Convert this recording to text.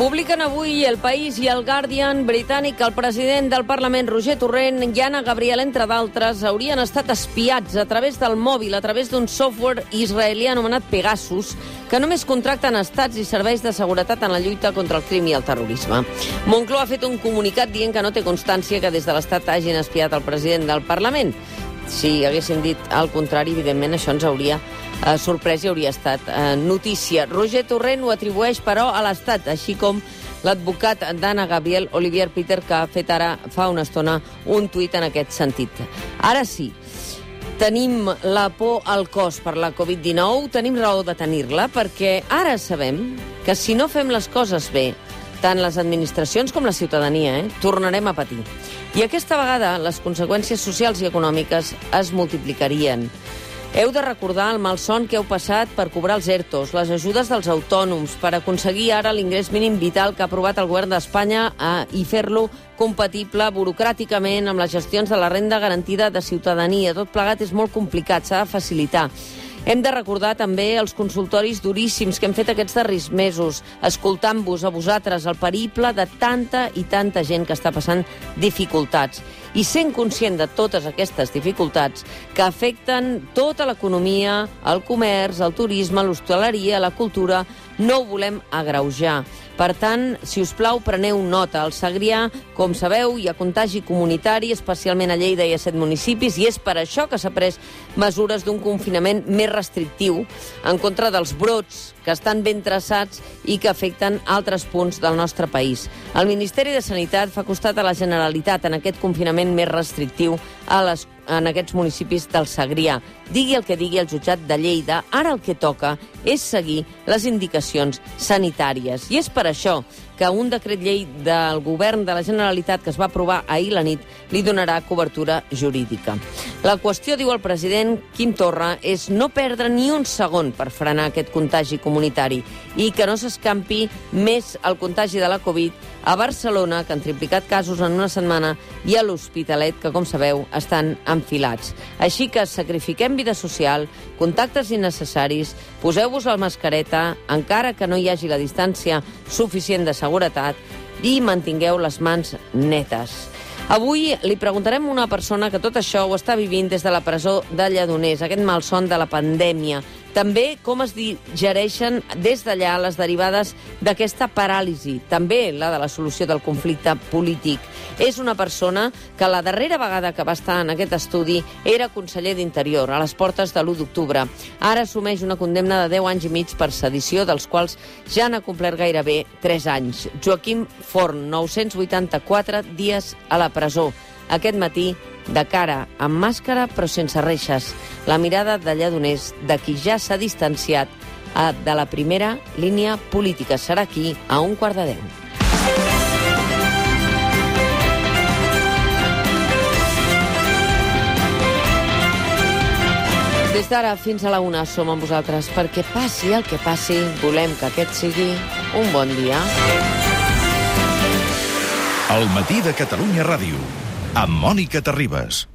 Publiquen avui El País i El Guardian britànic el president del Parlament, Roger Torrent, i Anna Gabriel, entre d'altres, haurien estat espiats a través del mòbil, a través d'un software israelià anomenat Pegasus, que només contracten estats i serveis de seguretat en la lluita contra el crim i el terrorisme. Moncloa ha fet un comunicat dient que no té constància que des de l'Estat hagin espiat el president del Parlament. Si haguessin dit el contrari, evidentment això ens hauria eh, sorprès i hauria estat eh, notícia. Roger Torrent ho atribueix, però, a l'Estat, així com l'advocat d'Anna Gabriel, Olivier Peter, que ha fet ara fa una estona un tuit en aquest sentit. Ara sí, tenim la por al cos per la Covid-19, tenim raó de tenir-la, perquè ara sabem que si no fem les coses bé, tant les administracions com la ciutadania, eh, tornarem a patir. I aquesta vegada les conseqüències socials i econòmiques es multiplicarien. Heu de recordar el malson que heu passat per cobrar els ERTOs, les ajudes dels autònoms, per aconseguir ara l'ingrés mínim vital que ha aprovat el govern d'Espanya eh, i fer-lo compatible burocràticament amb les gestions de la renda garantida de ciutadania. Tot plegat és molt complicat, s'ha de facilitar. Hem de recordar també els consultoris duríssims que hem fet aquests darrers mesos, escoltant-vos a vosaltres el periple de tanta i tanta gent que està passant dificultats i sent conscient de totes aquestes dificultats que afecten tota l'economia, el comerç, el turisme, l'hostaleria, la cultura, no ho volem agreujar. Per tant, si us plau, preneu nota. Al Segrià, com sabeu, hi ha contagi comunitari, especialment a Lleida i a set municipis, i és per això que s'ha pres mesures d'un confinament més restrictiu en contra dels brots que estan ben traçats i que afecten altres punts del nostre país. El Ministeri de Sanitat fa costat a la Generalitat en aquest confinament més restrictiu a les en aquests municipis del Segrià. Digui el que digui el jutjat de Lleida, ara el que toca és seguir les indicacions sanitàries. I és per això que un decret llei del govern de la Generalitat que es va aprovar ahir la nit li donarà cobertura jurídica. La qüestió, diu el president Quim Torra, és no perdre ni un segon per frenar aquest contagi comunitari i que no s'escampi més el contagi de la Covid a Barcelona, que han triplicat casos en una setmana, i a l'Hospitalet, que, com sabeu, estan enfilats. Així que sacrifiquem vida social, contactes innecessaris, poseu-vos la mascareta, encara que no hi hagi la distància suficient de seguretat, i mantingueu les mans netes. Avui li preguntarem a una persona que tot això ho està vivint des de la presó de Lledoners, aquest malson de la pandèmia. També com es digereixen des d'allà les derivades d'aquesta paràlisi, també la de la solució del conflicte polític. És una persona que la darrera vegada que va estar en aquest estudi era conseller d'Interior, a les portes de l'1 d'octubre. Ara assumeix una condemna de 10 anys i mig per sedició, dels quals ja n'ha complert gairebé 3 anys. Joaquim Forn, 984 dies a la presó. Aquest matí de cara, amb màscara però sense reixes. La mirada de Lledoners, de qui ja s'ha distanciat a, de la primera línia política. Serà aquí a un quart de deu. Des d'ara fins a la una som amb vosaltres perquè passi el que passi, volem que aquest sigui un bon dia. El matí de Catalunya Ràdio amb Mònica Terribas.